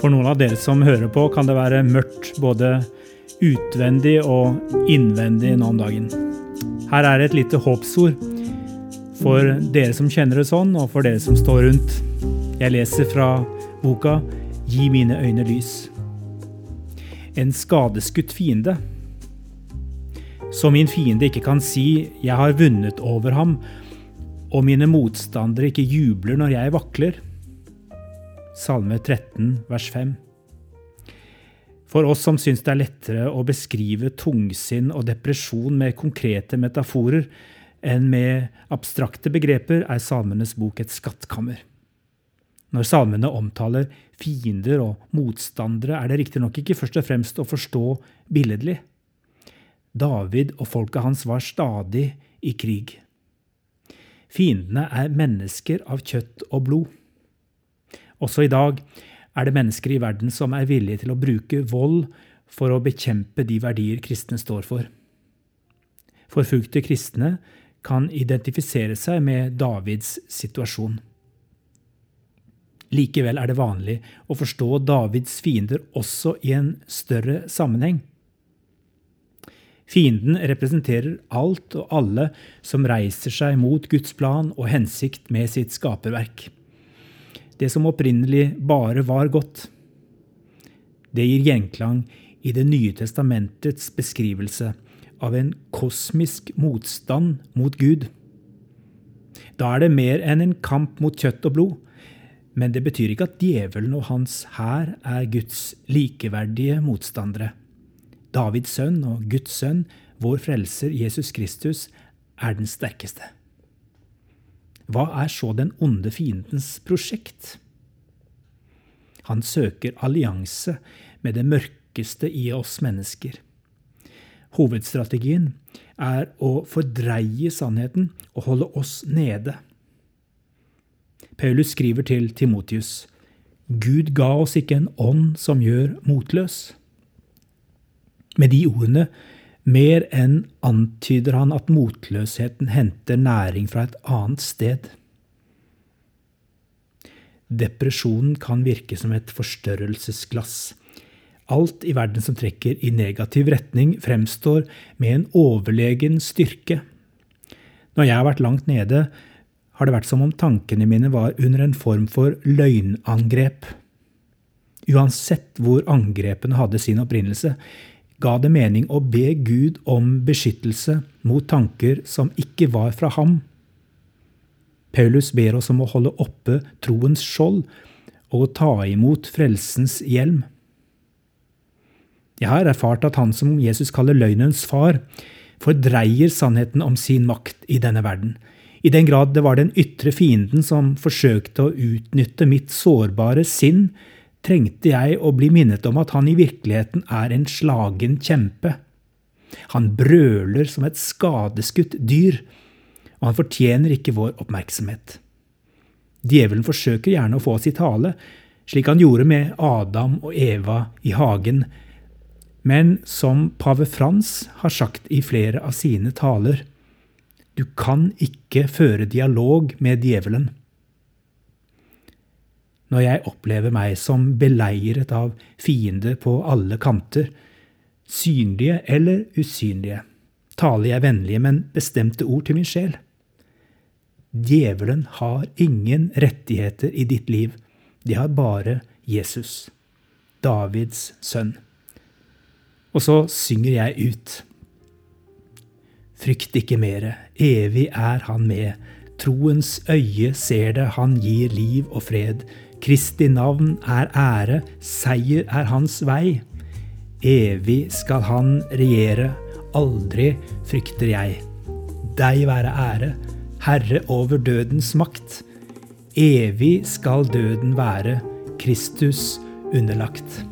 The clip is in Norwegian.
For noen av dere som hører på, kan det være mørkt både utvendig og innvendig nå om dagen. Her er et lite håpsord for dere som kjenner det sånn, og for dere som står rundt. Jeg leser fra boka Gi mine øyne lys. En skadeskutt fiende. Så min fiende ikke kan si 'jeg har vunnet over ham', og mine motstandere ikke jubler når jeg vakler. Salme 13, vers 5. For oss som syns det er lettere å beskrive tungsinn og depresjon med konkrete metaforer enn med abstrakte begreper, er Salmenes bok et skattkammer. Når salmene omtaler fiender og motstandere, er det riktignok ikke først og fremst å forstå billedlig. David og folket hans var stadig i krig. Fiendene er mennesker av kjøtt og blod. Også i dag er det mennesker i verden som er villige til å bruke vold for å bekjempe de verdier kristne står for. Forfulgte kristne kan identifisere seg med Davids situasjon. Likevel er det vanlig å forstå Davids fiender også i en større sammenheng. Fienden representerer alt og alle som reiser seg mot Guds plan og hensikt med sitt skaperverk. Det som opprinnelig bare var godt. Det gir gjenklang i Det nye testamentets beskrivelse av en kosmisk motstand mot Gud. Da er det mer enn en kamp mot kjøtt og blod. Men det betyr ikke at djevelen og hans hær er Guds likeverdige motstandere. Davids sønn og Guds sønn, vår frelser Jesus Kristus, er den sterkeste. Hva er så den onde fiendens prosjekt? Han søker allianse med det mørkeste i oss mennesker. Hovedstrategien er å fordreie sannheten og holde oss nede. Paulus skriver til Timotius.: Gud ga oss ikke en ånd som gjør motløs. Med de ordene mer enn antyder han at motløsheten henter næring fra et annet sted. Depresjonen kan virke som et forstørrelsesglass. Alt i verden som trekker i negativ retning, fremstår med en overlegen styrke. Når jeg har vært langt nede, har det vært som om tankene mine var under en form for løgnangrep. Uansett hvor angrepene hadde sin opprinnelse, ga det mening å be Gud om beskyttelse mot tanker som ikke var fra ham. Paulus ber oss om å holde oppe troens skjold og å ta imot frelsens hjelm. Jeg har erfart at han som Jesus kaller løgnens far, fordreier sannheten om sin makt i denne verden. I den grad det var den ytre fienden som forsøkte å utnytte mitt sårbare sinn, trengte jeg å bli minnet om at han i virkeligheten er en slagen kjempe. Han brøler som et skadeskutt dyr, og han fortjener ikke vår oppmerksomhet. Djevelen forsøker gjerne å få oss i tale, slik han gjorde med Adam og Eva i hagen, men som pave Frans har sagt i flere av sine taler, du kan ikke føre dialog med djevelen. Når jeg opplever meg som beleiret av fiender på alle kanter, synlige eller usynlige, taler jeg vennlige, men bestemte ord til min sjel. Djevelen har ingen rettigheter i ditt liv, de har bare Jesus, Davids sønn. Og så synger jeg ut. Frykt ikke mere, evig er han med. Troens øye ser det, han gir liv og fred. Kristi navn er ære, seier er hans vei. Evig skal han regjere, aldri frykter jeg. Deg være ære, Herre over dødens makt. Evig skal døden være Kristus underlagt.